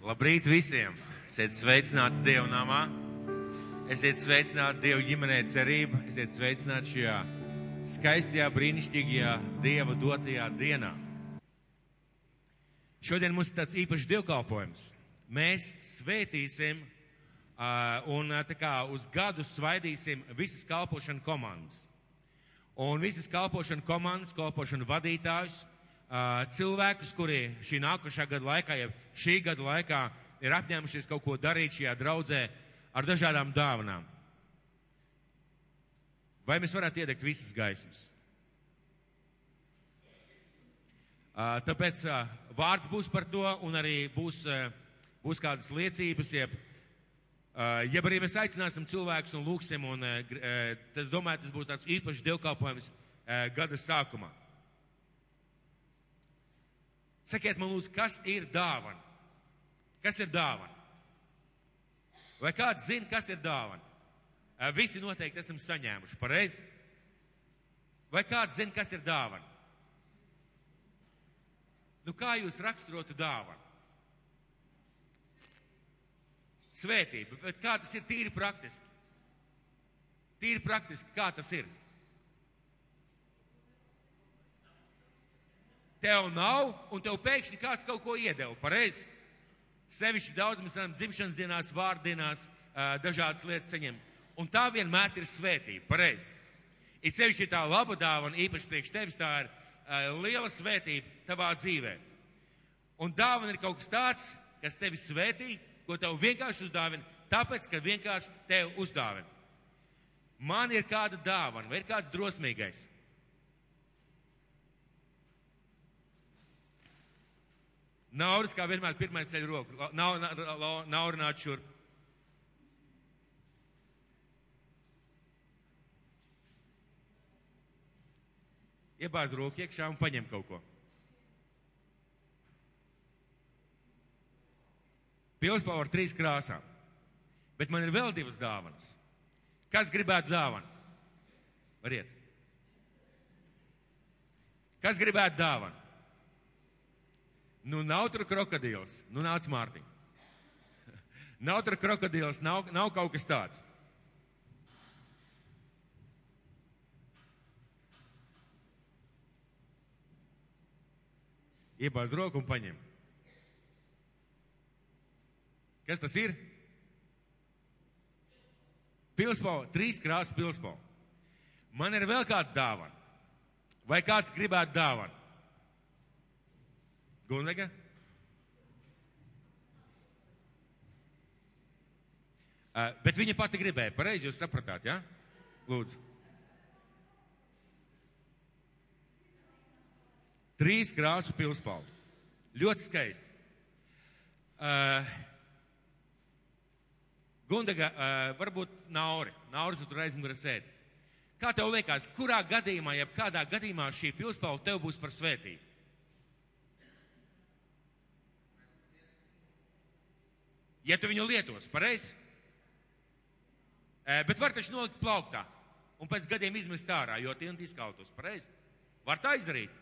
Labrīt visiem! Esiet sveicināti Dieva namā, esiet sveicināti Dieva ģimenē cerība, esiet sveicināti šajā skaistajā, brīnišķīgajā Dieva dotajā dienā. Šodien mums ir tāds īpašs dievkalpojums. Mēs svētīsim uh, un tā kā uz gadu svaidīsim visas kalpošana komandas. Un visas kalpošana komandas, kalpošana vadītājus, cilvēkus, kuri šī nākošā gada laikā, ja šī gada laikā ir apņēmušies kaut ko darīt šajā draudzē ar dažādām dāvanām. Vai mēs varētu iedegt visas gaismas? Tāpēc vārds būs par to, un arī būs, būs kādas liecības, jeb, jeb arī mēs aicināsim cilvēkus un lūksim, un tas, domāju, tas būs tāds īpašs dievkalpojums gada sākumā. Sakiet man lūdzu, kas ir dāvana? Kas ir dāvana? Vai kāds zina, kas ir dāvana? Visi noteikti esam saņēmuši, pareizi? Vai kāds zina, kas ir dāvana? Nu, kā jūs raksturotu dāvanu? Svētība, bet kā tas ir tīri praktiski? Tīri praktiski, kā tas ir? Tev nav, un tev pēkšņi kāds kaut ko iedeva, pareizi? Sevišķi daudz mēs varam dzimšanas dienās, vārdienās, dažādas lietas saņemt. Un tā vienmēr ir svētība, pareizi? Ir sevišķi tā laba dāvana, īpaši priekš tevis tā ir liela svētība tavā dzīvē. Un dāvana ir kaut kas tāds, kas tevi svētī, ko tev vienkārši uzdāvina, tāpēc, ka vienkārši tev uzdāvina. Man ir kāda dāvana, vai ir kāds drosmīgais? Nauris, kā vienmēr, pirmais ceļ roku. Nav, nav, nav runāt šurp. Iebāz roku iekšā un paņem kaut ko. Pilspāva ar trīs krāsām. Bet man ir vēl divas dāvanas. Kas gribētu dāvanu? Variet. Kas gribētu dāvanu? Nu, nav tur krokodils. Nu, nāc Mārtiņ. Nav tur krokodils, nav, nav kaut kas tāds. Iebāz roku un paņem. Kas tas ir? Pilspau, trīs krāsas pilspau. Man ir vēl kāda dāvana. Vai kāds gribētu dāvanu? Gunvega? Uh, bet viņa pati gribēja, pareizi jūs sapratāt, jā? Ja? Lūdzu. Trīs krāsu pilspaudu. Ļoti skaisti. Uh, Gundaga, uh, varbūt Nauri. Nauris tu tur aizmugurē sēdi. Kā tev liekas, kurā gadījumā, jeb kādā gadījumā šī pilspauda tev būs par svētību? Ja tu viņu lietos, pareizi? Uh, bet var taču nolikt plauktā un pēc gadiem izmest ārā, jo tie un izkautos, pareizi? Var tā izdarīt?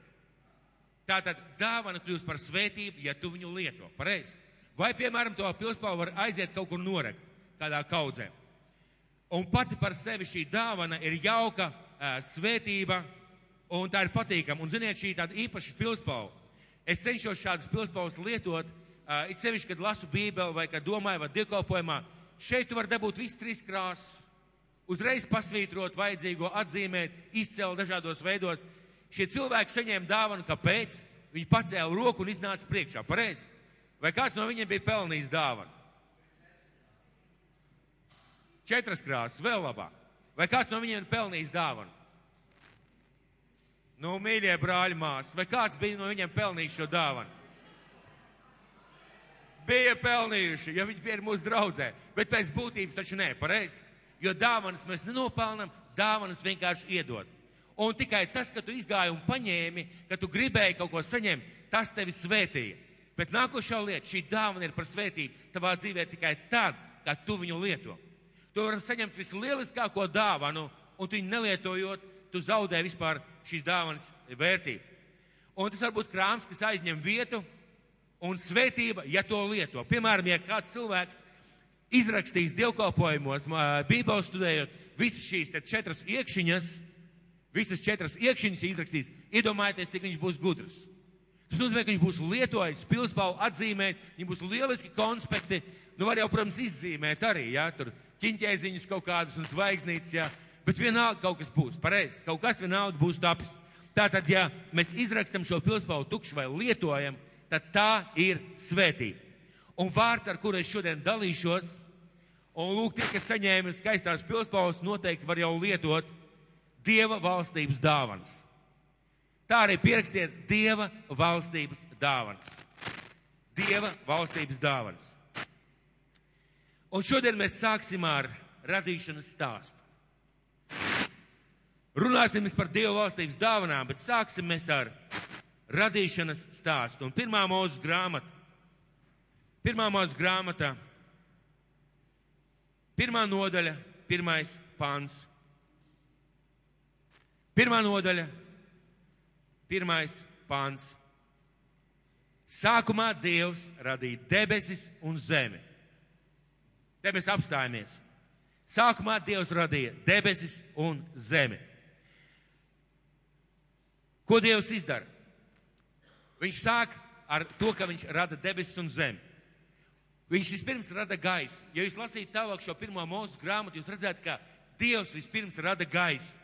Tātad dāvana kļūst par svētību, ja tu viņu lieto. Pareizi. Vai, piemēram, to pilspālu var aiziet kaut kur norekt, kādā kaudzē. Un pati par sevi šī dāvana ir jauka, ā, svētība, un tā ir patīkama. Un, ziniet, šī tāda īpaša pilspāla. Es cenšos šādas pilspāles lietot, ā, it sevišķi, kad lasu bībeli vai kad domāju vai dievkalpojumā. Šeit tu vari dabūt visas trīs krāsas. Uzreiz pasvītrot vajadzīgo, atzīmēt, izcelt dažādos veidos. Šie cilvēki saņēma dāvanu, kāpēc? Viņi pacēla roku un iznāca priekšā. Pareizi? Vai kāds no viņiem bija pelnījis dāvanu? Četras krāsas, vēl labāk. Vai kāds no viņiem ir pelnījis dāvanu? Nu, mīļie brāļi, māsas, vai kāds bija no viņiem pelnījis šo dāvanu? Bija pelnījuši, ja viņi bija mūsu draudzē, bet pēc būtības taču nē, pareizi. Jo dāvanas mēs nenopelnām, dāvanas vienkārši iedod. Un tikai tas, ka tu izgāji un paņēmi, ka tu gribēji kaut ko saņemt, tas tevi svētīja. Bet nākošā lieta, šī dāvana ir par svētību tavā dzīvē tikai tad, kad tu viņu lieto. Tu vari saņemt vislieliskāko dāvanu, un tu viņu nelietojot, tu zaudē vispār šīs dāvanas vērtību. Un tas var būt krāms, kas aizņem vietu, Un svētība, ja to lieto. Piemēram, ja kāds cilvēks izrakstīs dievkalpojumos, Bībeles studējot, visas šīs četras iekšķiņas, visas četras iekšķiņas izrakstīs, iedomājieties, cik viņš būs gudrs. Tas nozīmē, ka viņš būs lietojis, pilspālu atzīmējis, viņam būs lieliski konspekti. Nu, var jau, protams, izzīmēt arī, jā, tur ķiņķēziņus kaut kādus un zvaigznītes, jā, bet vienalga kaut kas būs, pareizi, kaut kas vienalga būs tapis. Tātad, ja mēs izrakstam šo pilspālu tukšu vai lietojam, tad tā ir svētība. Un vārds, ar kuru es šodien dalīšos, un lūk, tie, kas saņēma skaistās pilspaules, noteikti var jau lietot Dieva valstības dāvanas. Tā arī pierakstiet Dieva valstības dāvanas. Dieva valstības dāvanas. Un šodien mēs sāksim ar radīšanas stāstu. Runāsim par Dieva valstības dāvanām, bet sāksim mēs ar radīšanas stāstu. Un pirmā mūsu grāmata, pirmā mūsu grāmata, pirmā nodaļa, pirmais pāns. Pirmā nodaļa, Pirmais pāns. Sākumā Dievs radīja debesis un zemi. Mēs apstājamies. Sākumā Dievs radīja debesis un zemi. Ko Dievs izdara? Viņš sāk ar to, ka viņš rada debesis un zemi. Viņš vispirms rada gaisu. Ja jūs lasītu tālāk šo pirmo mūsu grāmatu, jūs redzētu, ka Dievs vispirms rada gaisu.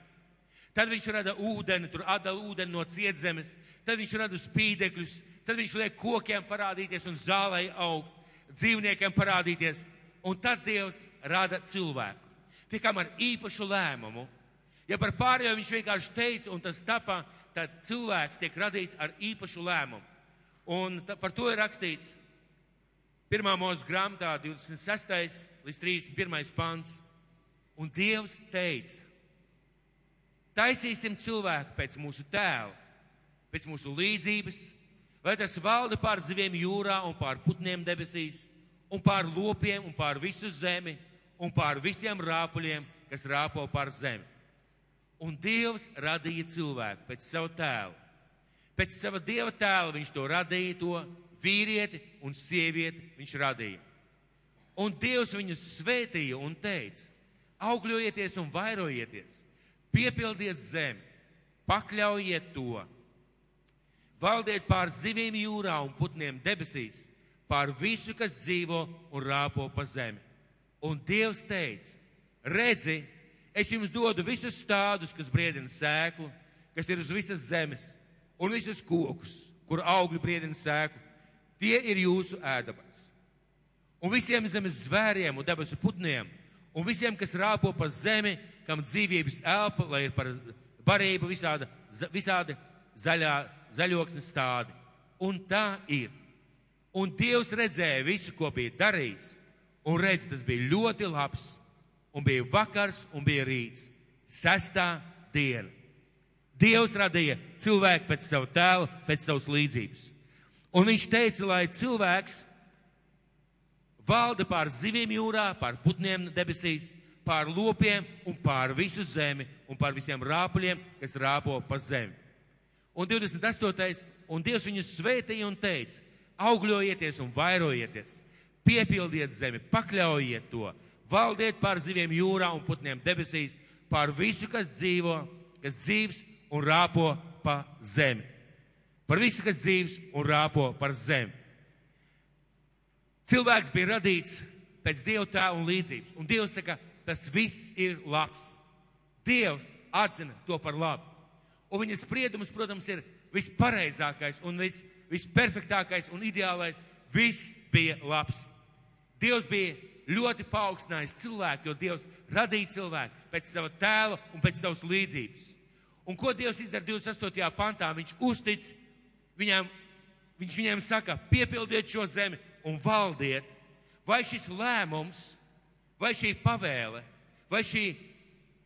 Tad viņš rada ūdeni, tur atdala ūdeni no cietzemes, tad viņš rada spīdekļus, tad viņš liek kokiem parādīties un zālei augt, dzīvniekiem parādīties, un tad Dievs rada cilvēku. Pie kam ar īpašu lēmumu. Ja par pārējo viņš vienkārši teica, un tas tapā, tad cilvēks tiek radīts ar īpašu lēmumu. Un tā, par to ir rakstīts pirmā mūsu grāmatā 26. līdz 31. pants. Un Dievs teica, Taisīsim cilvēku pēc mūsu tēla, pēc mūsu līdzības, lai tas valda pār zivīm jūrā un pār putniem debesīs, un pār lopiem un pār visu zemi, un pār visiem rāpuļiem, kas rāpo pār zemi. Un Dievs radīja cilvēku pēc sava tēla. Pēc sava Dieva tēla viņš to radīja, to vīrieti un sievieti viņš radīja. Un Dievs viņus svētīja un teica, augļojieties un vairojieties piepildiet zemi, pakļaujiet to, valdiet pār zivīm jūrā un putniem debesīs, pār visu, kas dzīvo un rāpo pa zemi. Un Dievs teica, redzi, es jums dodu visus stādus, kas briedina sēklu, kas ir uz visas zemes, un visus kokus, kur augļi briedina sēklu, tie ir jūsu ēdamais. Un visiem zemes zvēriem un debesu putniem, un visiem, kas rāpo pa zemi, kam dzīvības elpa, lai ir par barību visāda, visādi zaļā, zaļoksnes stādi. Un tā ir. Un Dievs redzēja visu, ko bija darījis, un redz, tas bija ļoti labs, un bija vakars, un bija rīts. Sestā diena. Dievs radīja cilvēku pēc savu tēlu, pēc savas līdzības. Un viņš teica, lai cilvēks valda pār zivīm jūrā, pār putniem debesīs, pār lopiem un pār visu zemi un pār visiem rāpuļiem, kas rāpo pa zemi. Un 28. un Dievs viņus svētīja un teica, augļojieties un vairojieties, piepildiet zemi, pakļaujiet to, valdiet pār ziviem jūrā un putniem debesīs, pār visu, kas dzīvo, kas dzīves un rāpo pa zemi. Par visu, kas dzīves un rāpo par zemi. Cilvēks bija radīts pēc Dieva tēva un līdzības. Un Dievs saka, tas viss ir labs. Dievs atzina to par labu. Un viņa spriedums, protams, ir vispareizākais un vis, visperfektākais un ideālais. Viss bija labs. Dievs bija ļoti paaugstinājis cilvēku, jo Dievs radīja cilvēku pēc sava tēla un pēc savas līdzības. Un ko Dievs izdara 28. pantā? Viņš uztic viņam, viņš viņiem saka, piepildiet šo zemi un valdiet. Vai šis lēmums vai šī pavēle, vai šī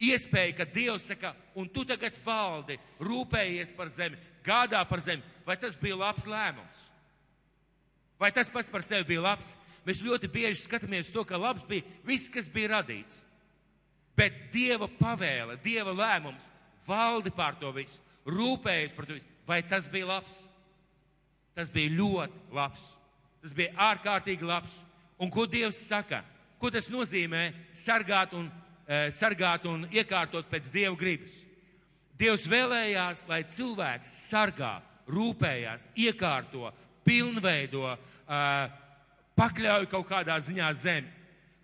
iespēja, ka Dievs saka, un tu tagad valdi, rūpējies par zemi, gādā par zemi, vai tas bija labs lēmums? Vai tas pats par sevi bija labs? Mēs ļoti bieži skatāmies to, ka labs bija viss, kas bija radīts. Bet Dieva pavēle, Dieva lēmums valdi pār to visu, rūpējas par to visu. Vai tas bija labs? Tas bija ļoti labs. Tas bija ārkārtīgi labs. Un ko Dievs saka? Ko tas nozīmē sargāt un, e, sargāt un iekārtot pēc Dieva gribas? Dievs vēlējās, lai cilvēks sargā, rūpējās, iekārto, pilnveido, e, pakļauj kaut kādā ziņā zemi.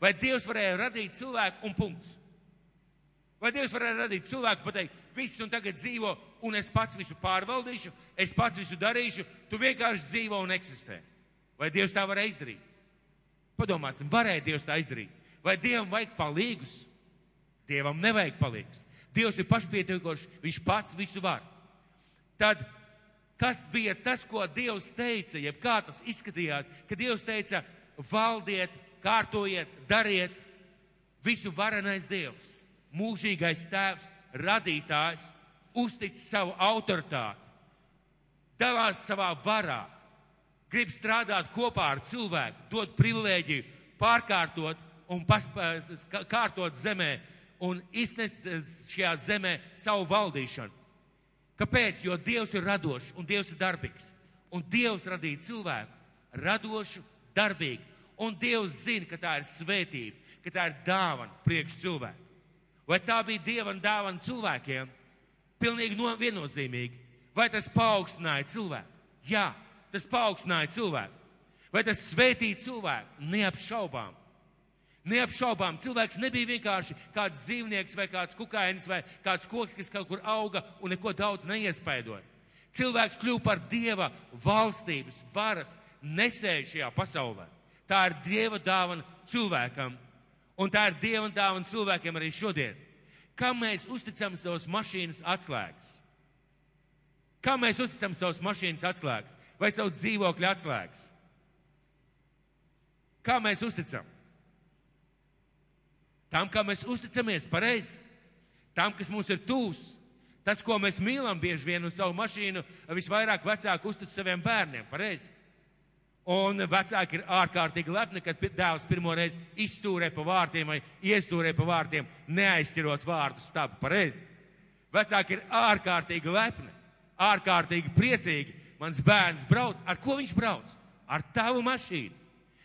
Vai Dievs varēja radīt cilvēku un punkts? Vai Dievs varēja radīt cilvēku pateikt, viss un tagad dzīvo, un es pats visu pārvaldīšu, es pats visu darīšu, tu vienkārši dzīvo un eksistē. Vai Dievs tā varēja izdarīt? Padomāsim, varēja Dievs tā izdarīt. Vai Dievam vajag palīgus? Dievam nevajag palīgus. Dievs ir pašpietiekošs, viņš pats visu var. Tad, kas bija tas, ko Dievs teica, jeb kā tas izskatījās, kad Dievs teica, valdiet, kārtojiet, dariet, visu varenais Dievs, mūžīgais tēvs, radītājs, uztic savu autoritāti, dalās savā varā, grib strādāt kopā ar cilvēku, dot privilēģiju, pārkārtot un kārtot zemē un iznest šajā zemē savu valdīšanu. Kāpēc? Jo Dievs ir radošs un Dievs ir darbīgs. Un Dievs radīja cilvēku radošu, darbīgu. Un Dievs zina, ka tā ir svētība, ka tā ir dāvana priekš cilvēku. Vai tā bija Dieva dāvana cilvēkiem? Pilnīgi no, viennozīmīgi. Vai tas paaugstināja cilvēku? Jā, tas paaugstināja cilvēku. Vai tas svētīja cilvēku? Neapšaubām. Neapšaubām, cilvēks nebija vienkārši kāds dzīvnieks vai kāds kukainis vai kāds koks, kas kaut kur auga un neko daudz neiespaidoja. Cilvēks kļuva par dieva valstības, varas nesēju šajā pasaulē. Tā ir dieva dāvana cilvēkam, un tā ir dieva dāvana cilvēkiem arī šodien. Kam mēs uzticam savas mašīnas atslēgas? Kam mēs uzticam savas mašīnas atslēgas? vai savu dzīvokļu atslēgas. Kā mēs uzticam? Tam, kā mēs uzticamies pareizi, tam, kas mums ir tūs, tas, ko mēs mīlam bieži vien uz savu mašīnu, visvairāk vecāki uztic saviem bērniem, pareizi. Un vecāki ir ārkārtīgi lepni, kad dēls pirmo reizi izstūrē pa vārtiem vai iestūrē pa vārtiem, neaizķirot vārdu stabu, pareizi. Vecāki ir ārkārtīgi lepni, ārkārtīgi priecīgi, mans bērns brauc, ar ko viņš brauc? Ar tavu mašīnu.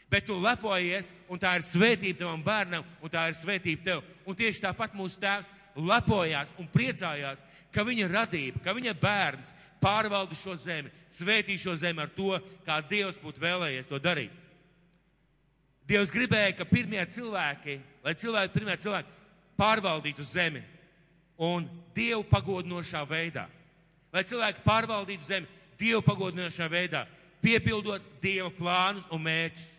Bet tu lepojies, un tā ir svētība tavam bērnam, un tā ir svētība tev. Un tieši tāpat mūsu tēvs lepojās un priecājās, ka viņa radība, ka viņa bērns pārvalda šo zemi, svētī šo zemi ar to, kā Dievs būtu vēlējies to darīt. Dievs gribēja, ka pirmie cilvēki, lai cilvēki, pirmie cilvēki pārvaldītu zemi un Dievu pagodinošā veidā. Lai cilvēki pārvaldītu zemi, Dievu pagodinošā veidā, piepildot Dieva plānus un mērķus.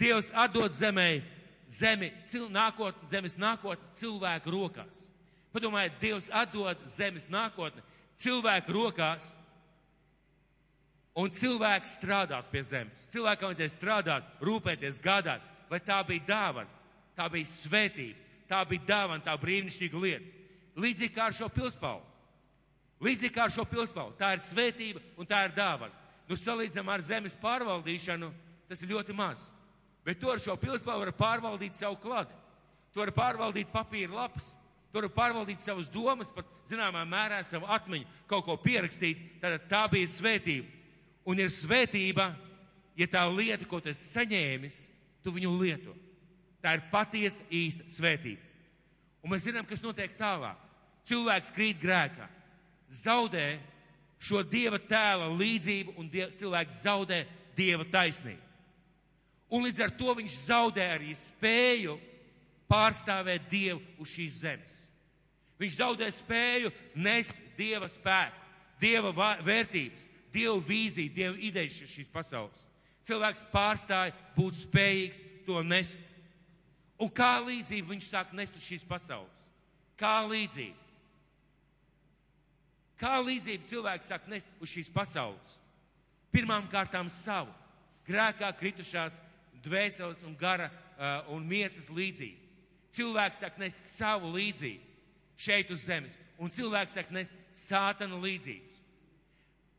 Dievs atdod zemē, zemi, cil, nākot, zemes nākotni cilvēku rokās. Padomājiet, Dievs atdod zemes nākotni cilvēku rokās, un cilvēks strādāt pie zemes. Cilvēkam vajadzēja strādāt, rūpēties, gādāt. Vai tā bija dāvana, tā bija svētība, tā bija dāvana, tā brīnišķīga lieta. Līdzīgi kā ar šo pilspauku. Līdzīgi kā ar šo pilspauku. Tā ir svētība un tā ir dāvana. Nu, salīdzinām ar zemes pārvaldīšanu, tas ir ļoti maz. Bet to ar šo pilspauku var pārvaldīt savu kladi. To var pārvaldīt papīra lapas. To var pārvaldīt savas domas, pat zināmā mērā savu atmiņu, kaut ko pierakstīt. Tātad tā bija svētība. Un ir svētība, ja tā lieta, ko tu esi saņēmis, tu viņu lieto. Tā ir patiesa īsta svētība. Un mēs zinām, kas notiek tālāk. Cilvēks krīt grēkā zaudē šo dieva tēla līdzību un die, cilvēks zaudē dieva taisnību. Un līdz ar to viņš zaudē arī spēju pārstāvēt dievu uz šīs zemes. Viņš zaudē spēju nest dieva spēku, dieva vērtības, dievu vīziju, dievu idejas šīs pasaules. Cilvēks pārstāja būt spējīgs to nest. Un kā līdzību viņš sāk nest uz šīs pasaules? Kā līdzību? Kā līdzību cilvēks sāk nest uz šīs pasaules? Pirmām kārtām savu, grēkā kritušās dvēseles un gara uh, un miesas līdzību. Cilvēks sāk nest savu līdzību šeit uz zemes, un cilvēks sāk nest sātana līdzības.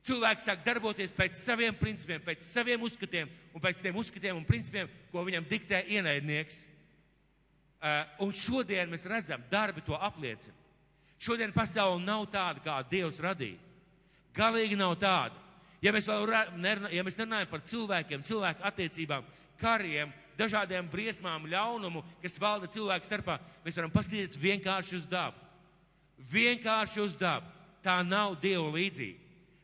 Cilvēks sāk darboties pēc saviem principiem, pēc saviem uzskatiem un pēc tiem uzskatiem un principiem, ko viņam diktē ienaidnieks. Uh, un šodien mēs redzam, darbi to apliecina. Šodien pasaule nav tāda, kā Dievs radīja. Galīgi nav tāda. Ja mēs vēl nerunājam, ja mēs nerunājam par cilvēkiem, cilvēku attiecībām, kariem, dažādiem briesmām, ļaunumu, kas valda cilvēku starpā, mēs varam paskatīties vienkārši uz dabu. Vienkārši uz dabu. Tā nav Dieva līdzība.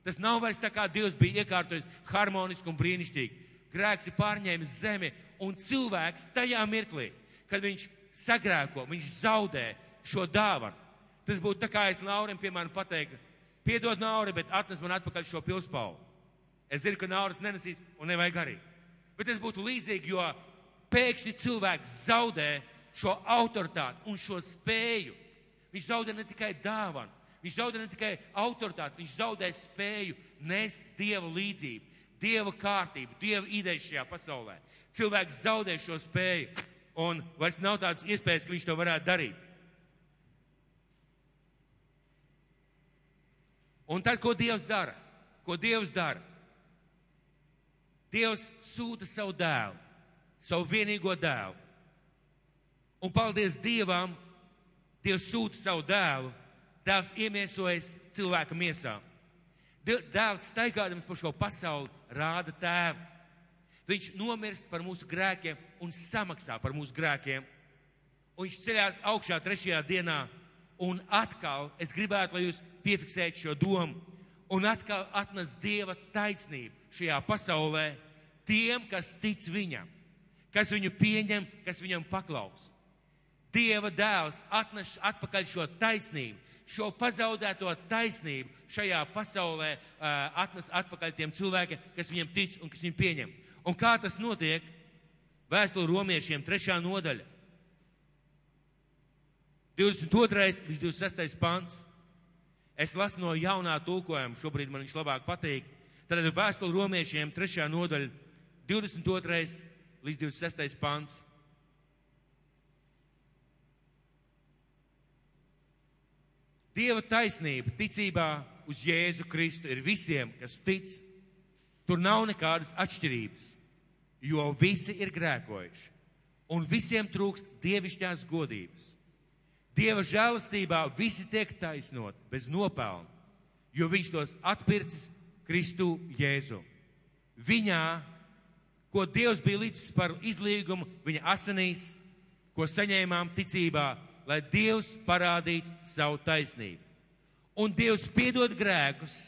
Tas nav vairs tā kā Dievs bija iekārtojis harmoniski un brīnišķīgi. Grēks ir pārņēmis zemi un cilvēks tajā mirklī, kad viņš sagrēko, viņš zaudē šo dāvanu. Tas būtu tā kā es Laurim, piemēram, pateiktu, piedod Nauri, bet atnes man atpakaļ šo pilspaulu. Es zinu, ka Nauris nenesīs un nevajag arī. Bet tas būtu līdzīgi, jo pēkšņi cilvēks zaudē šo autoritāti un šo spēju. Viņš zaudē ne tikai dāvanu, viņš zaudē ne tikai autoritāti, viņš zaudē spēju nest Dieva līdzību, Dieva kārtību, Dieva ideju šajā pasaulē. Cilvēks zaudē šo spēju un vairs nav tādas iespējas, ka viņš to varētu darīt. Un tad, ko Dievs dara? Ko Dievs dara? Dievs sūta savu dēlu savu vienīgo dēlu. Un paldies Dievam, Dievs sūta savu dēlu, dēls iemiesojas cilvēka miesā. Dēls staigādams pa šo pasauli rāda tēvu. Viņš nomirst par mūsu grēkiem un samaksā par mūsu grēkiem. Un viņš ceļās augšā trešajā dienā. Un atkal es gribētu, lai jūs piefiksētu šo domu. Un atkal atnes Dieva taisnību šajā pasaulē tiem, kas tic viņam kas viņu pieņem, kas viņam paklaus. Dieva dēls atnes atpakaļ šo taisnību, šo pazaudēto taisnību šajā pasaulē uh, atnes atpakaļ tiem cilvēkiem, kas viņam tic un kas viņu pieņem. Un kā tas notiek? Vēstuli romiešiem, trešā nodaļa. 22. līdz 26. pants. Es lasu no jaunā tulkojuma, šobrīd man viņš labāk patīk. Tad vēstuli romiešiem, trešā nodaļa, 22 līdz 26. pants. Dieva taisnība ticībā uz Jēzu Kristu ir visiem, kas tic. Tur nav nekādas atšķirības, jo visi ir grēkojuši un visiem trūkst dievišķās godības. Dieva žēlastībā visi tiek taisnot bez nopelna, jo viņš tos atpircis Kristu Jēzu. Viņā ko Dievs bija līdz par izlīgumu viņa asinīs, ko saņēmām ticībā, lai Dievs parādītu savu taisnību. Un Dievs piedod grēkus,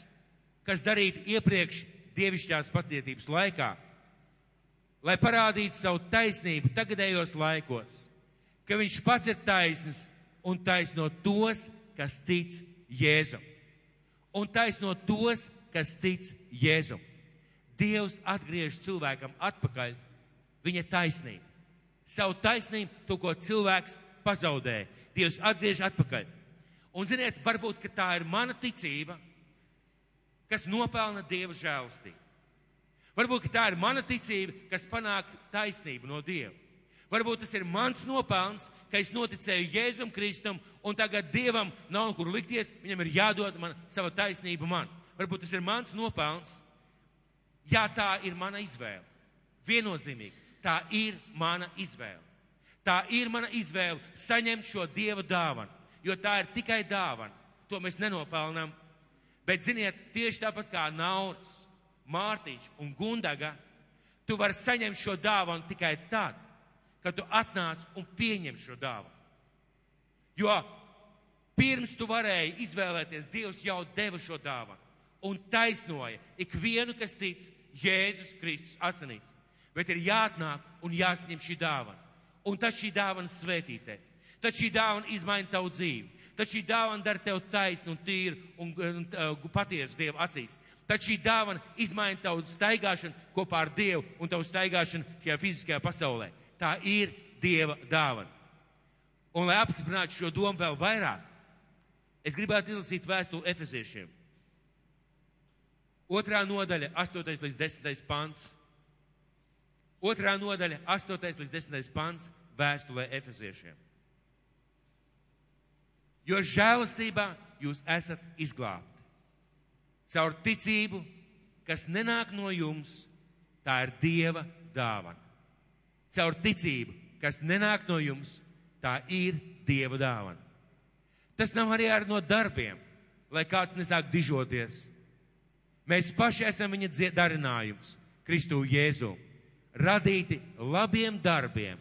kas darīti iepriekš dievišķās patietības laikā, lai parādītu savu taisnību tagadējos laikos, ka viņš pats ir taisns un taisno tos, kas tic Jēzum. Un taisno tos, kas tic Jēzum. Dievs atgriež cilvēkam atpakaļ viņa taisnību. Savu taisnību, to, ko cilvēks pazaudē, Dievs atgriež atpakaļ. Un, ziniet, varbūt tā ir mana ticība, kas nopelna Dieva žēlastību. Varbūt tā ir mana ticība, kas panāk taisnību no Dieva. Varbūt tas ir mans nopelns, ka es noticēju Jēzum Kristum, un tagad Dievam nav kur likties, viņam ir jādod man sava taisnība man. Varbūt tas ir mans nopelns, Jā, tā ir mana izvēle. Viennozīmīgi, tā ir mana izvēle. Tā ir mana izvēle saņemt šo Dieva dāvanu, jo tā ir tikai dāvana. To mēs nenopelnām. Bet, ziniet, tieši tāpat kā Nauris, Mārtiņš un Gundaga, tu vari saņemt šo dāvanu tikai tad, kad tu atnāc un pieņem šo dāvanu. Jo pirms tu varēji izvēlēties, Dievs jau deva šo dāvanu un taisnoja ikvienu, kas tic Jēzus Kristus asinīs. Bet ir jāatnāk un jāsņem šī dāvana. Un tad šī dāvana svētītē. Tad šī dāvana izmaina tavu dzīvi. Tad šī dāvana dara tev taisnu un tīru un, un, un patiesu Dievu acīs. Tad šī dāvana izmaina tavu staigāšanu kopā ar Dievu un tavu staigāšanu šajā fiziskajā pasaulē. Tā ir Dieva dāvana. Un, lai apstiprinātu šo domu vēl vairāk, es gribētu izlasīt vēstuli Efeziešiem. Otrā nodaļa, 8. līdz 10. pants. Otrā nodaļa, 8. līdz 10. pants vēstulē Efeziešiem. Jo žēlastībā jūs esat izglābti. Caur ticību, kas nenāk no jums, tā ir Dieva dāvana. Caur ticību, kas nenāk no jums, tā ir Dieva dāvana. Tas nav arī ar no darbiem, lai kāds nesāk dižoties Mēs paši esam viņa darinājums, Kristu Jēzu, radīti labiem darbiem,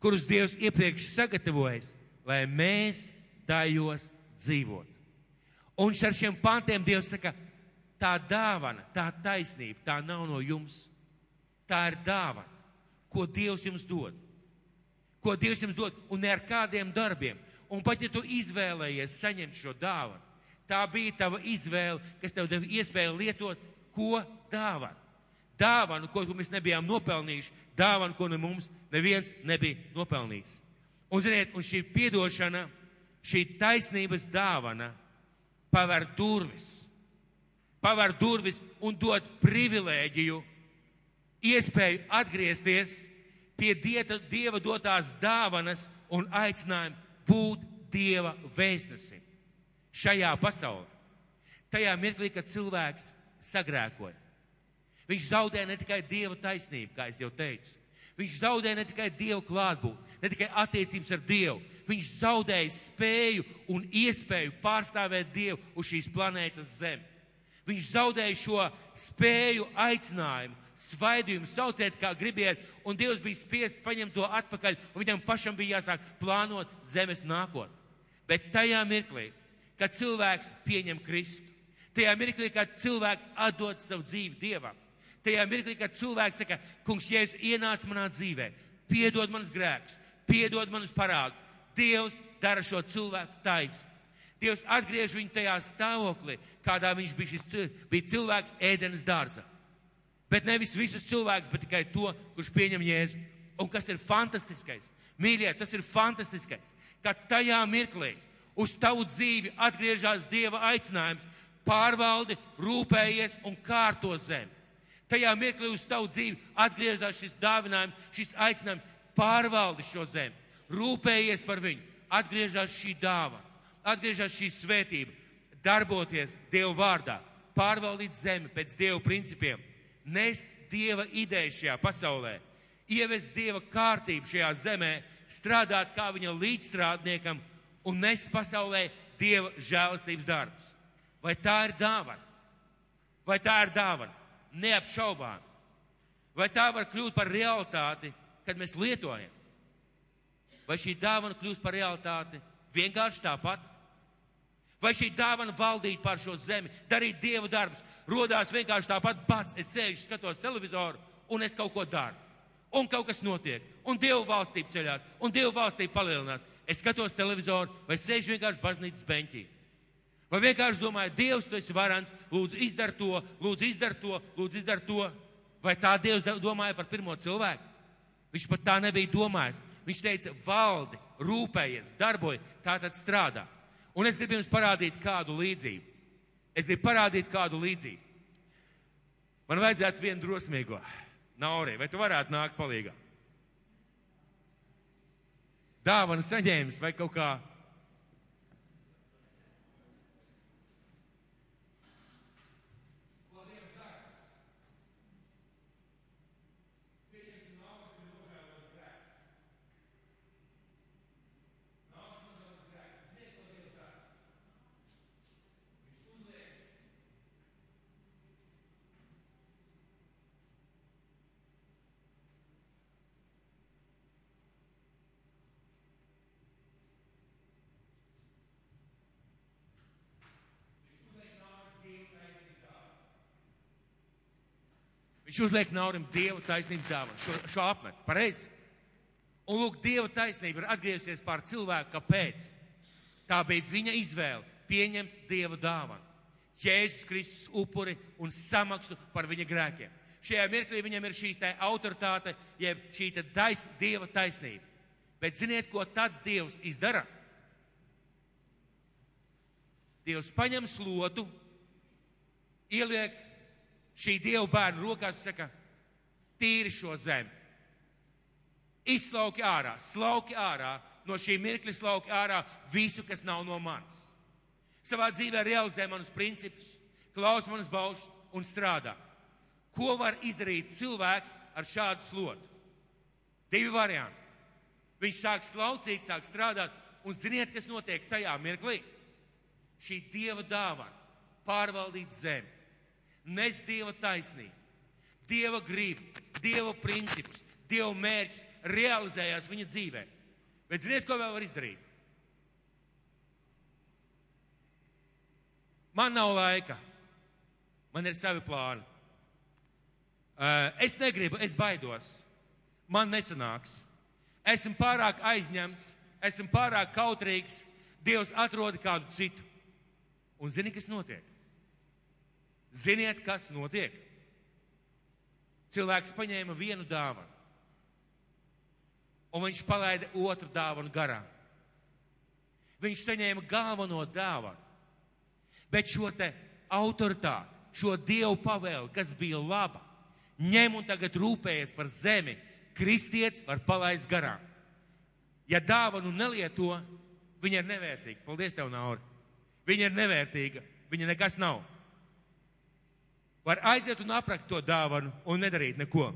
kurus Dievs iepriekš sagatavojas, lai mēs tajos dzīvotu. Un ar šiem pantiem Dievs saka, tā dāvana, tā taisnība, tā nav no jums. Tā ir dāvana, ko Dievs jums dod. Ko Dievs jums dod, un ne ar kādiem darbiem. Un pat ja tu izvēlējies saņemt šo dāvanu, tā bija tava izvēle, kas tev deva iespēju lietot, ko dāvana. Dāvanu, ko mēs nebijām nopelnījuši, dāvanu, ko ne mums neviens nebija nopelnījis. Un, ziniet, un šī piedošana, šī taisnības dāvana paver durvis, paver durvis un dod privilēģiju, iespēju atgriezties pie dieta, Dieva dotās dāvanas un aicinājumu būt Dieva vēstnesim šajā pasaulē. Tajā mirklī, kad cilvēks sagrēkoja. Viņš zaudē ne tikai Dieva taisnību, kā es jau teicu. Viņš zaudē ne tikai Dieva klātbūtni, ne tikai attiecības ar Dievu. Viņš zaudēja spēju un iespēju pārstāvēt Dievu uz šīs planētas Zemi. Viņš zaudēja šo spēju, aicinājumu, svaidījumu, sauciet, kā gribiet, un Dievs bija spiests paņemt to atpakaļ, un viņam pašam bija jāsāk plānot zemes nākotni. Bet tajā mirklī, kad cilvēks pieņem Kristu, tajā mirklī, kad cilvēks atdod savu dzīvi Dievam, tajā mirklī, kad cilvēks saka, kungs, Jēzus ienāca manā dzīvē, piedod manas grēkus, piedod manus parādus, Dievs dara šo cilvēku taisnu. Dievs atgriež viņu tajā stāvoklī, kādā viņš bija, šis, bija cilvēks ēdenes dārza. Bet nevis visus cilvēkus, bet tikai to, kurš pieņem Jēzu. Un kas ir fantastiskais? Mīļie, tas ir fantastiskais, ka tajā mirklī uz tavu dzīvi atgriežas Dieva aicinājums, pārvaldi, rūpējies un kārto zemi. Tajā mirklī uz tavu dzīvi atgriežas šis dāvinājums, šis aicinājums, pārvaldi šo zemi, rūpējies par viņu, atgriežas šī dāvana. Atgriežas šī svētība, darboties Dieva vārdā, pārvaldīt zemi pēc Dieva principiem, nest Dieva ideju šajā pasaulē, ievest Dieva kārtību šajā zemē, strādāt kā viņa līdzstrādniekam un nest pasaulē Dieva žēlastības darbus. Vai tā ir dāvana? Vai tā ir dāvana? Neapšaubām. Vai tā var kļūt par realitāti, kad mēs lietojam? Vai šī dāvana kļūst par realitāti vienkārši tāpat? Vai šī dāvana valdīt pār šo zemi, darīt dievu darbus, rodās vienkārši tāpat pats. Es sēžu, skatos televizoru un es kaut ko daru. Un kaut kas notiek, un dievu valstība ceļās, un dievu valstība palielinās. Es skatos televizoru vai sēžu vienkārši baznīcas beņķī. Vai vienkārši domāju, Dievs, tu esi varants, lūdzu izdar to, lūdzu izdar to, lūdzu izdar to. Vai tā Dievs domāja par pirmo cilvēku? Viņš pat tā nebija domājis. Viņš teica, valdi, rūpējies, darbojas, tā tad strādā. Un es gribu jums parādīt kādu līdzību. Es gribu parādīt kādu līdzību. Man vajadzētu vienu drosmīgo. Naurī, vai tu varētu nākt palīgā? Dāvana saņēmis vai kaut kā Viņš uzliek naurim Dieva taisnības dāvanu, šo, šo apmetu. Pareizi. Un lūk, Dieva taisnība ir atgriezusies pār cilvēku. Kāpēc? Tā bija viņa izvēle pieņemt Dieva dāvanu. Jēzus Kristus upuri un samaksu par viņa grēkiem. Šajā mirklī viņam ir šī autoritāte, jeb šī tais, Dieva taisnība. Bet ziniet, ko tad Dievs izdara? Dievs paņem slotu, ieliek šī dievu bērnu rokās saka, tīri šo zemi. Izslauki ārā, slauki ārā, no šī mirkļa slauki ārā visu, kas nav no manis. Savā dzīvē realizē manus principus, klaus manas baušas un strādā. Ko var izdarīt cilvēks ar šādu slotu? Divi varianti. Viņš sāk slaucīt, sāk strādāt, un ziniet, kas notiek tajā mirklī? Šī dieva dāvana pārvaldīt zemi nes Dieva taisnību, Dieva gribu, Dieva principus, Dieva mērķus, realizējās viņa dzīvē. Bet ziniet, ko vēl var izdarīt? Man nav laika. Man ir savi plāni. Uh, es negribu, es baidos. Man nesanāks. Esmu pārāk aizņemts, esmu pārāk kautrīgs. Dievs atrod kādu citu. Un zini, kas notiek? Ziniet, kas notiek? Cilvēks paņēma vienu dāvanu, un viņš palaida otru dāvanu garām. Viņš saņēma galveno dāvanu, bet šo te autoritāti, šo dievu pavēli, kas bija laba, ņem un tagad rūpējies par zemi, kristietis var palaist garām. Ja dāvanu nelieto, viņa ir nevērtīga. Paldies tev, Nauri. Viņa ir nevērtīga, viņa nekas nav. Var aiziet un aprakt to dāvanu un nedarīt neko.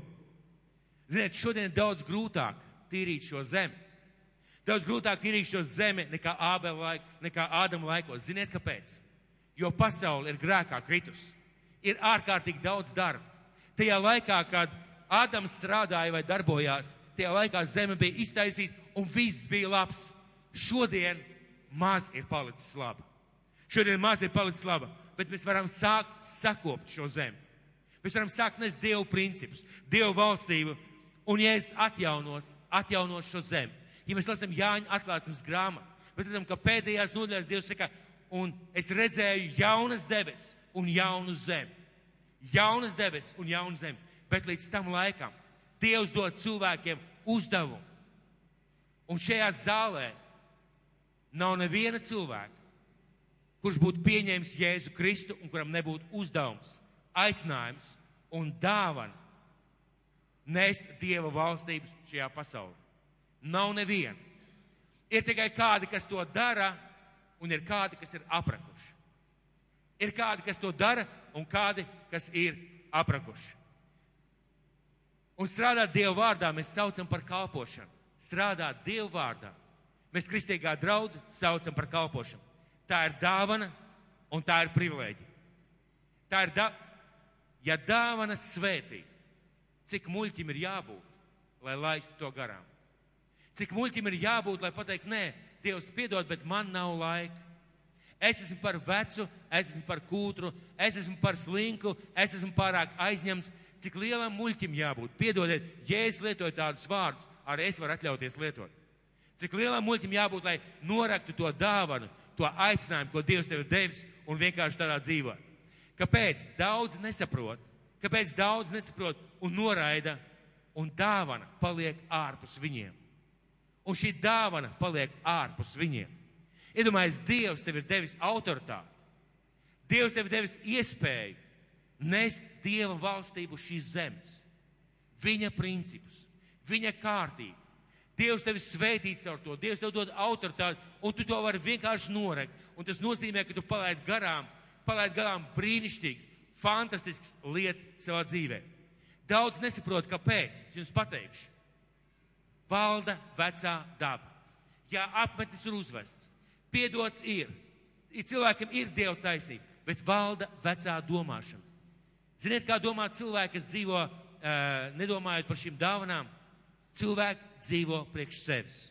Ziniet, šodien ir daudz grūtāk tīrīt šo zemi. Daudz grūtāk tīrīt šo zemi nekā Ābela laika, nekā Ādama laikos. Ziniet, kāpēc? Jo pasaule ir grēkā kritus. Ir ārkārtīgi daudz darba. Tajā laikā, kad Ādams strādāja vai darbojās, tajā laikā zeme bija iztaisīta un viss bija labs. Šodien maz ir palicis laba. Šodien maz ir palicis laba, bet mēs varam sākt sakopt šo zemi. Mēs varam sākt nest Dievu principus, Dievu valstību, un ja es atjaunos, atjaunos šo zemi. Ja mēs lasām Jāņa atklāsmes grāmatu, mēs redzam, ka pēdējās nodaļās Dievs saka, un es redzēju jaunas debesis un jaunu zemi. Jaunas debesis un jaunu zemi. Bet līdz tam laikam Dievs dod cilvēkiem uzdevumu. Un šajā zālē nav neviena cilvēka, kurš būtu pieņēmis Jēzu Kristu un kuram nebūtu uzdevums, aicinājums un dāvana nest Dieva valstības šajā pasaulē. Nav neviena. Ir tikai kādi, kas to dara, un ir kādi, kas ir aprakuši. Ir kādi, kas to dara, un kādi, kas ir aprakuši. Un strādāt Dieva vārdā mēs saucam par kalpošanu. Strādāt Dieva vārdā. Mēs kristīgā draudz saucam par kalpošanu. Tā ir dāvana un tā ir privilēģija. Tā ir da... Ja dāvana svētī, cik muļķim ir jābūt, lai laistu to garām? Cik muļķim ir jābūt, lai pateikt, nē, Dievs piedod, bet man nav laika. Es esmu par vecu, es esmu par kūtru, es esmu par slinku, es esmu pārāk aizņemts. Cik lielam muļķim jābūt? Piedodiet, ja es lietoju tādus vārdus, arī es varu atļauties lietot. Cik lielam muļķim jābūt, lai noraktu to dāvanu, to aicinājumu, ko Dievs tev ir devis, un vienkārši tādā dzīvot. Kāpēc? Daudz nesaprot, kāpēc daudz nesaprot un noraida, un dāvana paliek ārpus viņiem. Un šī dāvana paliek ārpus viņiem. Iedomājieties, Dievs tev ir devis autoritāti. Dievs tev ir devis iespēju nest Dieva valstību šīs zemes, viņa principus, viņa kārtību. Dievs tevi svētīt caur to, Dievs tev dod autoritāti, un tu to vari vienkārši norekt. Un tas nozīmē, ka tu palaid garām, palaid garām brīnišķīgs, fantastisks lietas savā dzīvē. Daudz nesaprot, kāpēc. Es jums pateikšu. Valda vecā daba. Jā, apmetnis ir uzvests, piedots ir cilvēkam ir Dieva taisnība, bet valda vecā domāšana. Ziniet, kā domā cilvēki, kas dzīvo, uh, nedomājot par šīm dāvanām? Cilvēks dzīvo priekš sevis.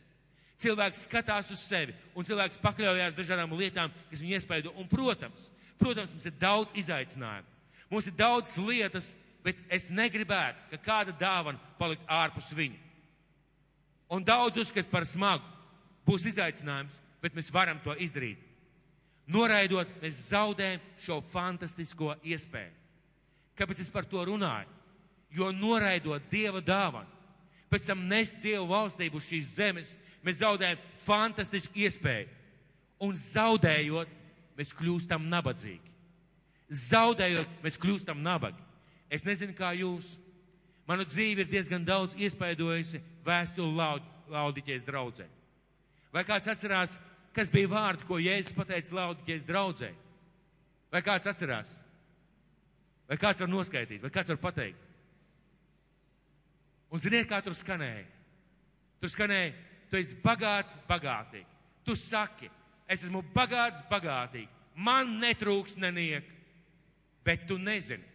Cilvēks skatās uz sevi, un cilvēks pakļaujās dažādām lietām, kas viņu iespaido. Un, protams, protams, mums ir daudz izaicinājumu. Mums ir daudz lietas, bet es negribētu, ka kāda dāvana palikt ārpus viņa. Un daudz uzskat par smagu. Būs izaicinājums, bet mēs varam to izdarīt. Noraidot, mēs zaudējam šo fantastisko iespēju. Kāpēc es par to runāju? Jo noraidot Dieva dāvanu, pēc tam nest Dievu valstību uz šīs zemes, mēs zaudējam fantastisku iespēju. Un zaudējot, mēs kļūstam nabadzīgi. Zaudējot, mēs kļūstam nabagi. Es nezinu, kā jūs. Manu dzīvi ir diezgan daudz iespaidojusi vēstuli laud, laudiķies draudzē. Vai kāds atcerās, kas bija vārdi, ko Jēzus pateica laudiķies draudzē? Vai kāds atcerās? Vai kāds var noskaidrot, vai kāds var pateikt? Un ziniet, kā tur skanēja? Tur skanēja, tu esi bagāts, bagātīgi. Tu saki, es esmu bagāts, bagātīgi. Man netrūks neniek, bet tu nezini,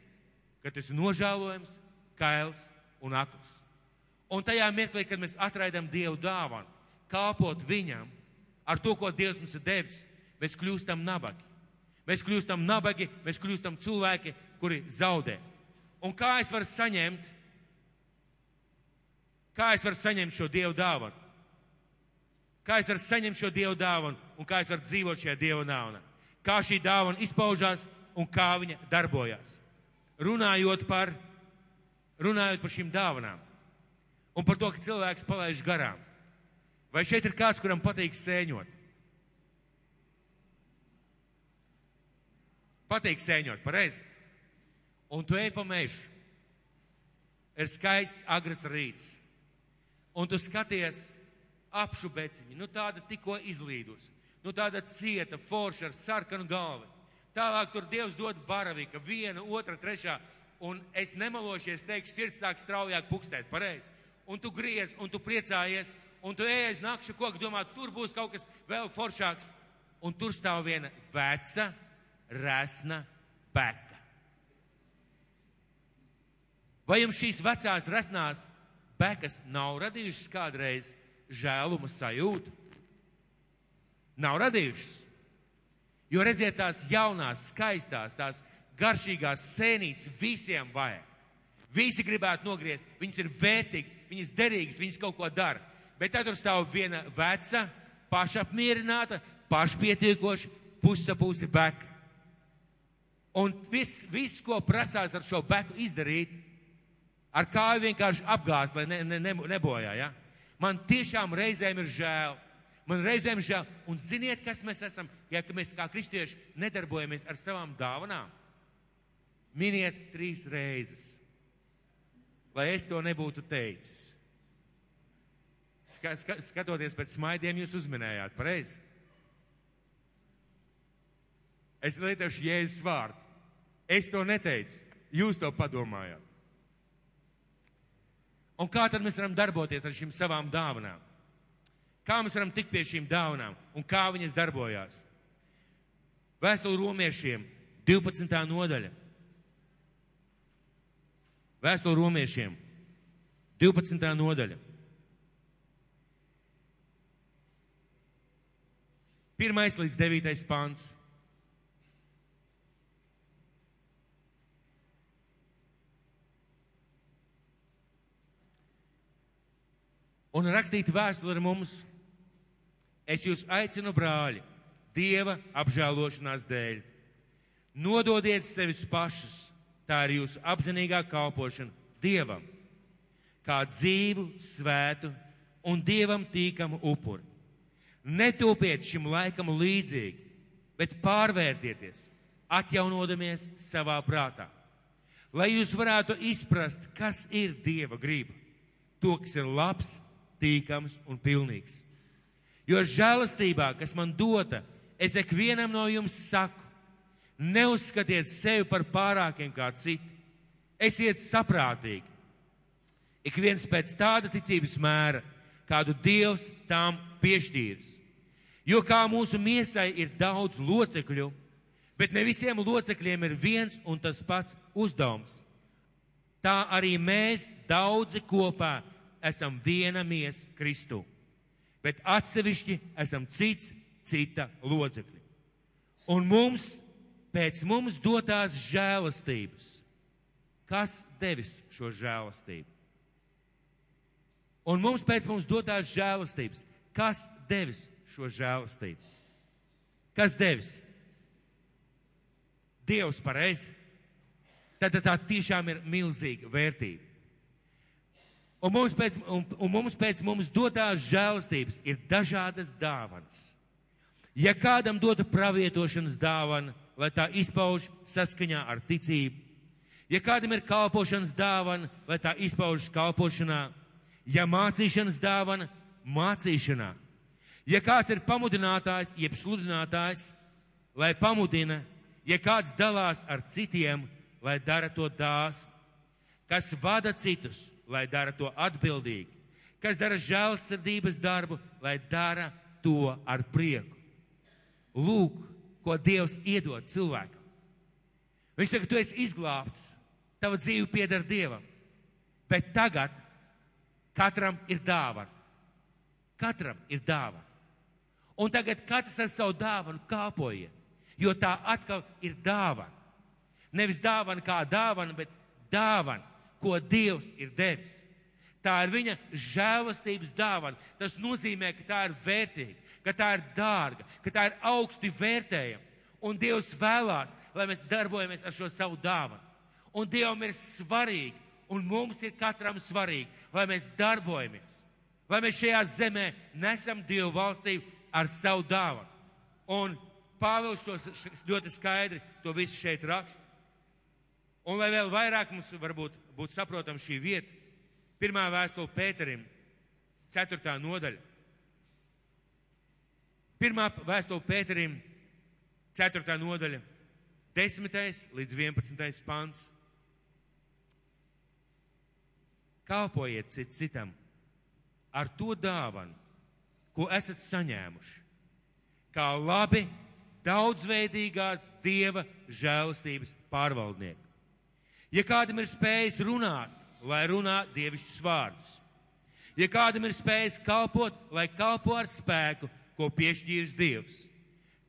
ka tu esi nožēlojams, kails un akls. Un tajā mirklī, kad mēs atraidam Dievu dāvanu, kalpot Viņam ar to, ko Dievs mums ir devis, mēs kļūstam nabagi. Mēs kļūstam nabagi, mēs kļūstam cilvēki, kuri zaudē. Un kā es varu saņemt, kā es varu saņemt šo Dievu dāvanu? Kā es varu saņemt šo Dievu dāvanu un kā es varu dzīvot šajā Dieva dāvanā? Kā šī dāvana izpaužās un kā viņa darbojās? Runājot par, runājot par šīm dāvanām un par to, ka cilvēks palaiž garām. Vai šeit ir kāds, kuram patīk sēņot? Patīk sēņot, pareizi. Un tu ej pa mežu. Ir skaists agres rīts. Un tu skaties apšu beciņu, nu tāda tikko izlīdus, nu tāda cieta, forša ar sarkanu galvu. Tālāk tur Dievs dod baravika, viena, otra, trešā, un es nemalošies, teikšu, sirds sāk straujāk pukstēt, pareizi. Un tu griez, un tu priecājies, un tu aiz nakšu koku, domā, tur būs kaut kas vēl foršāks, un tur stāv viena veca, resna peka. Vai jums šīs vecās resnās pekas nav radījušas kādreiz žēluma sajūtu? Nav radījušas. Jo redziet, tās jaunās, skaistās, tās garšīgās sēnītes visiem vajag. Visi gribētu nogriezt, viņas ir vērtīgas, viņas derīgas, viņas kaut ko dara. Bet tad tur stāv viena veca, pašapmierināta, pašpietiekoša, pusapusi beka. Un viss, vis, ko prasās ar šo beku izdarīt, ar kāju vienkārši apgāzt, lai ne, ne, ne, nebojā. Ja? Man tiešām reizēm ir žēl. Man reizēm žēl. Un ziniet, kas mēs esam, ja mēs kā kristieši nedarbojamies ar savām dāvanām? Miniet trīs reizes, lai es to nebūtu teicis. Ska, ska, skatoties pēc smaidiem, jūs uzminējāt, pareizi? Es lietošu Jēzus vārdu. Es to neteicu. Jūs to padomājāt. Un kā tad mēs varam darboties ar šīm savām dāvanām? Kā mēs varam tikt pie šīm dāvanām un kā viņas darbojās? Vēstuli romiešiem 12. nodaļa. Vēstuli romiešiem 12. nodaļa. Pirmais līdz devītais pants. Un rakstīt vēstuli mums. Es jūs aicinu, brāļi, Dieva apžēlošanās dēļ. Nododiet sevis pašus, tā ir jūsu apzinīgā kalpošana Dievam, kā dzīvu, svētu un Dievam tīkamu upuri. Netūpiet šim laikam līdzīgi, bet pārvērtieties, atjaunodamies savā prātā, lai jūs varētu izprast, kas ir Dieva grība, to, kas ir labs, tīkams un pilnīgs. Jo žēlastībā, kas man dota, es ikvienam no jums saku, neuzskatiet sevi par pārākiem kā citi. Esiet saprātīgi. Ik viens pēc tāda ticības mēra, kādu Dievs tām piešķīrs. Jo kā mūsu miesai ir daudz locekļu, bet ne visiem locekļiem ir viens un tas pats uzdevums. Tā arī mēs daudzi kopā esam viena mies Kristu, bet atsevišķi esam cits cita lodzekļi. Un mums, pēc mums dotās žēlastības, kas devis šo žēlastību? Un mums pēc mums dotās žēlastības, kas devis šo žēlastību? Kas devis? Dievs pareizi. Tad tā tiešām ir milzīga vērtība. Un mums pēc, un, un mums pēc mums dotās žēlastības ir dažādas dāvanas. Ja kādam dota pravietošanas dāvana, lai tā izpauž saskaņā ar ticību, ja kādam ir kalpošanas dāvana, lai tā izpaužas kalpošanā, ja mācīšanas dāvana, mācīšanā, ja kāds ir pamudinātājs, jeb sludinātājs, lai pamudina, ja kāds dalās ar citiem, lai dara to dāsni, kas vada citus, lai dara to atbildīgi, kas dara žēlsirdības darbu, lai dara to ar prieku. Lūk, ko Dievs iedod cilvēkam. Viņš saka, tu esi izglābts, Tava dzīve pieder Dievam. Bet tagad katram ir dāvana. Katram ir dāvana. Un tagad katrs ar savu dāvanu kāpojiet, jo tā atkal ir dāvana. Nevis dāvana kā dāvana, bet dāvana, ko Dievs ir devis. Tā ir viņa žēlastības dāvana. Tas nozīmē, ka tā ir vērtīga, ka tā ir dārga, ka tā ir augsti vērtējama. Un Dievs vēlās, lai mēs darbojamies ar šo savu dāvanu. Un Dievam ir svarīgi, un mums ir katram svarīgi, lai mēs darbojamies, lai mēs šajā zemē nesam Dievu valstību ar savu dāvanu. Un Pāvils šos ļoti skaidri to visu šeit raksta. Un lai vēl vairāk mums varbūt būtu saprotam šī vieta, pirmā vēstule Pēterim, ceturtā nodaļa. Pirmā vēstule Pēterim, ceturtā nodaļa, desmitais līdz vienpadsmitais pants. Kalpojiet cit citam ar to dāvanu, ko esat saņēmuši, kā labi, daudzveidīgās dieva žēlastības pārvaldnieki. Ja kādam ir spējis runāt, lai runā dievišķus vārdus, ja kādam ir spējis kalpot, lai kalpo ar spēku, ko piešķīris Dievs,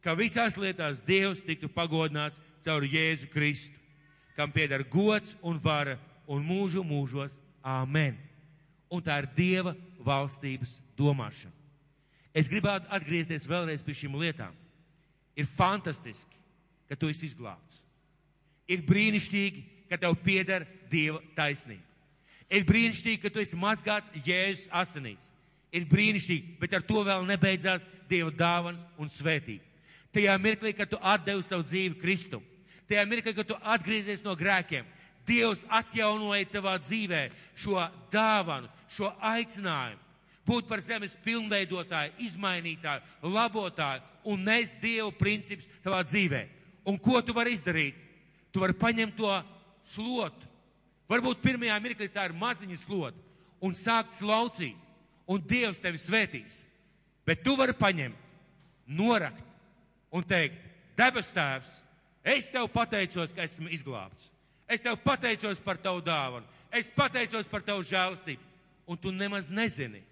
ka visās lietās Dievs tiktu pagodināts caur Jēzu Kristu, kam pieder gods un vara un mūžu mūžos. Āmen. Un tā ir Dieva valstības domāšana. Es gribētu atgriezties vēlreiz pie šīm lietām. Ir fantastiski, ka tu esi izglābts. Ir brīnišķīgi, ka tev pieder Dieva taisnība. Ir brīnišķīgi, ka tu esi mazgāts Jēzus asinīs. Ir brīnišķīgi, bet ar to vēl nebeidzās Dieva dāvans un svētība. Tajā mirklī, kad tu atdevi savu dzīvi Kristum, tajā mirklī, kad tu atgriezies no grēkiem, Dievs atjaunoja tavā dzīvē šo dāvanu, šo aicinājumu būt par zemes pilnveidotāju, izmainītāju, labotāju un nest Dievu principus tavā dzīvē. Un ko tu vari izdarīt? Tu vari paņemt to slotu. Varbūt pirmajā mirklī tā ir maziņa slota un sākt slaucīt, un Dievs tevi svētīs. Bet tu vari paņemt, norakt un teikt, debes tēvs, es tev pateicos, ka esmu izglābts. Es tev pateicos par tavu dāvanu, es pateicos par tavu žēlstību, un tu nemaz nezini,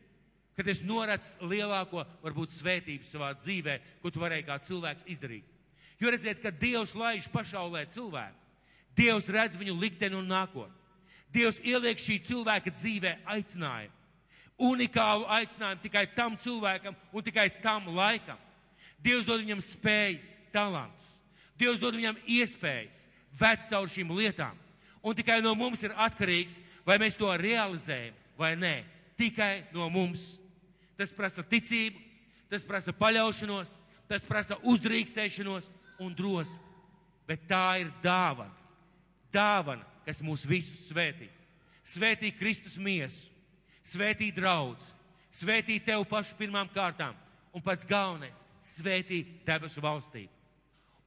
kad es noredzu lielāko, varbūt, svētību savā dzīvē, ko tu varēji kā cilvēks izdarīt. Jo redziet, ka Dievs laiž pašaulē cilvēku. Dievs redz viņu likteni un nākotni. Dievs ieliek šī cilvēka dzīvē aicinājumu. Unikālu aicinājumu tikai tam cilvēkam un tikai tam laikam. Dievs dod viņam spējas, talantus. Dievs dod viņam iespējas vērt caur šīm lietām. Un tikai no mums ir atkarīgs, vai mēs to realizējam vai nē. Tikai no mums. Tas prasa ticību, tas prasa paļaušanos, tas prasa uzdrīkstēšanos un drosmi. Bet tā ir dāvana. Dāvana, kas mūs visus svētī. Svētī Kristus miesu, svētī draudz, svētī tev pašu pirmām kārtām un pats galvenais - svētī debesu valstību.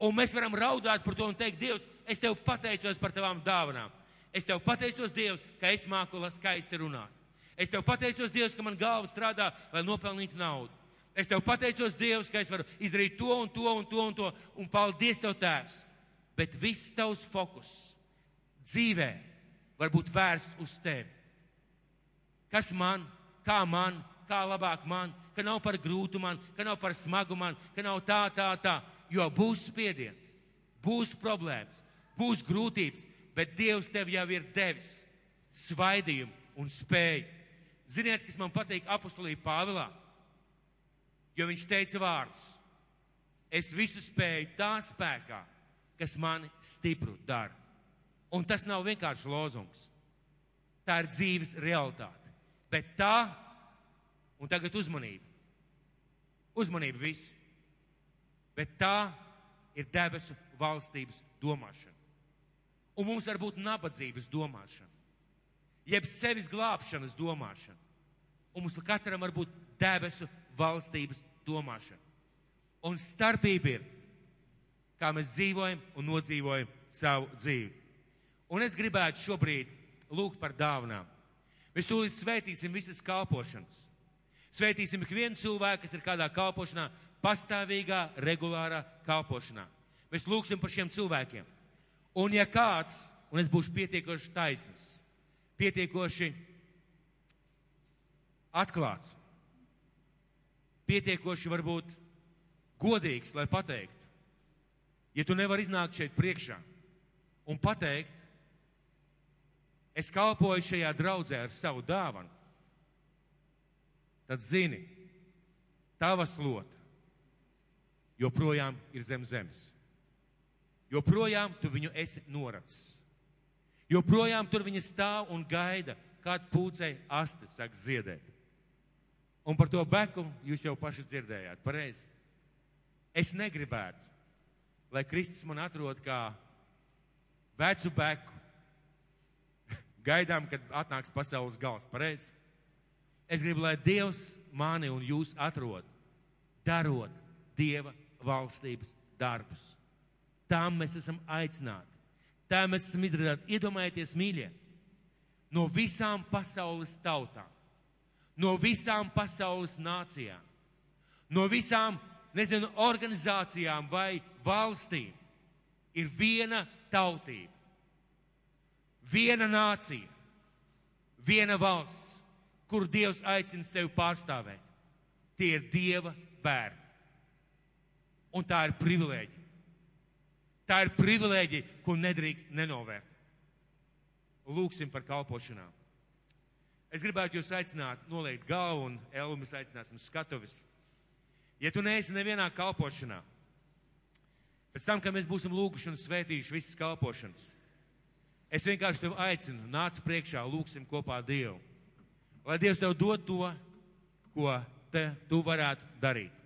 Un mēs varam raudāt par to un teikt, Dievs, es tev pateicos par tavām dāvanām. Es tev pateicos, Dievs, ka es māku skaisti runāt. Es tev pateicos, Dievs, ka man galva strādā, lai nopelnītu naudu. Es tev pateicos, Dievs, ka es varu izdarīt to un to un to un to, un paldies tev, Tēvs. Bet viss tavs fokus dzīvē var būt vērsts uz tevi. Kas man, kā man, kā labāk man, ka nav par grūtu man, ka nav par smagu man, ka nav tā, tā, tā, jo būs spiediens, būs problēmas, būs grūtības, bet Dievs tev jau ir devis svaidījumu un spēju. Ziniet, kas man patīk apostolī Pāvilā? Jo viņš teica vārdus. Es visu spēju tā spēkā, kas mani stipru dara. Un tas nav vienkārši lozungs. Tā ir dzīves realitāte. Bet tā, un tagad uzmanība. Uzmanība visi. Bet tā ir debesu valstības domāšana. Un mums var būt nabadzības domāšana jeb sevis glābšanas domāšana. Un mums katram var būt debesu valstības domāšana. Un starpība ir, kā mēs dzīvojam un nodzīvojam savu dzīvi. Un es gribētu šobrīd lūgt par dāvanām. Mēs tūlīt svētīsim visas kalpošanas. Svētīsim ikvienu cilvēku, kas ir kādā kalpošanā, pastāvīgā, regulārā kalpošanā. Mēs lūgsim par šiem cilvēkiem. Un ja kāds un es būšu pietiekoši taisns, pietiekoši atklāts, pietiekoši varbūt godīgs, lai pateiktu. Ja tu nevari iznākt šeit priekšā un pateikt, es kalpoju šajā draudzē ar savu dāvanu, tad zini, tava slota joprojām ir zem zemes. Joprojām tu viņu esi noracis. Joprojām tur viņa stāv un gaida, kad pūcei asti sāk ziedēt. Un par to beku jūs jau paši dzirdējāt, pareizi. Es negribētu, lai Kristus man atrod kā vecu beku. Gaidām, kad atnāks pasaules gals, pareizi. Es gribu, lai Dievs mani un jūs atrod, darot Dieva valstības darbus. Tām mēs esam aicināti. Tā mēs esam izrādāti. Iedomājieties, mīļie, no visām pasaules tautām, no visām pasaules nācijām, no visām, nezinu, organizācijām vai valstīm ir viena tautība, viena nācija, viena valsts, kur Dievs aicina sevi pārstāvēt. Tie ir Dieva bērni. Un tā ir privilēģija. Tā ir privilēģija, ko nedrīkst nenovērtēt. Lūksim par kalpošanām. Es gribētu jūs aicināt, noliekt galvu un Elu mēs aicināsim skatuvis. Ja tu neesi nevienā kalpošanā, pēc tam, kad mēs būsim lūguši un svētījuši visas kalpošanas, es vienkārši tevi aicinu, nāc priekšā, lūksim kopā Dievu. Lai Dievs tev dod to, ko te tu varētu darīt.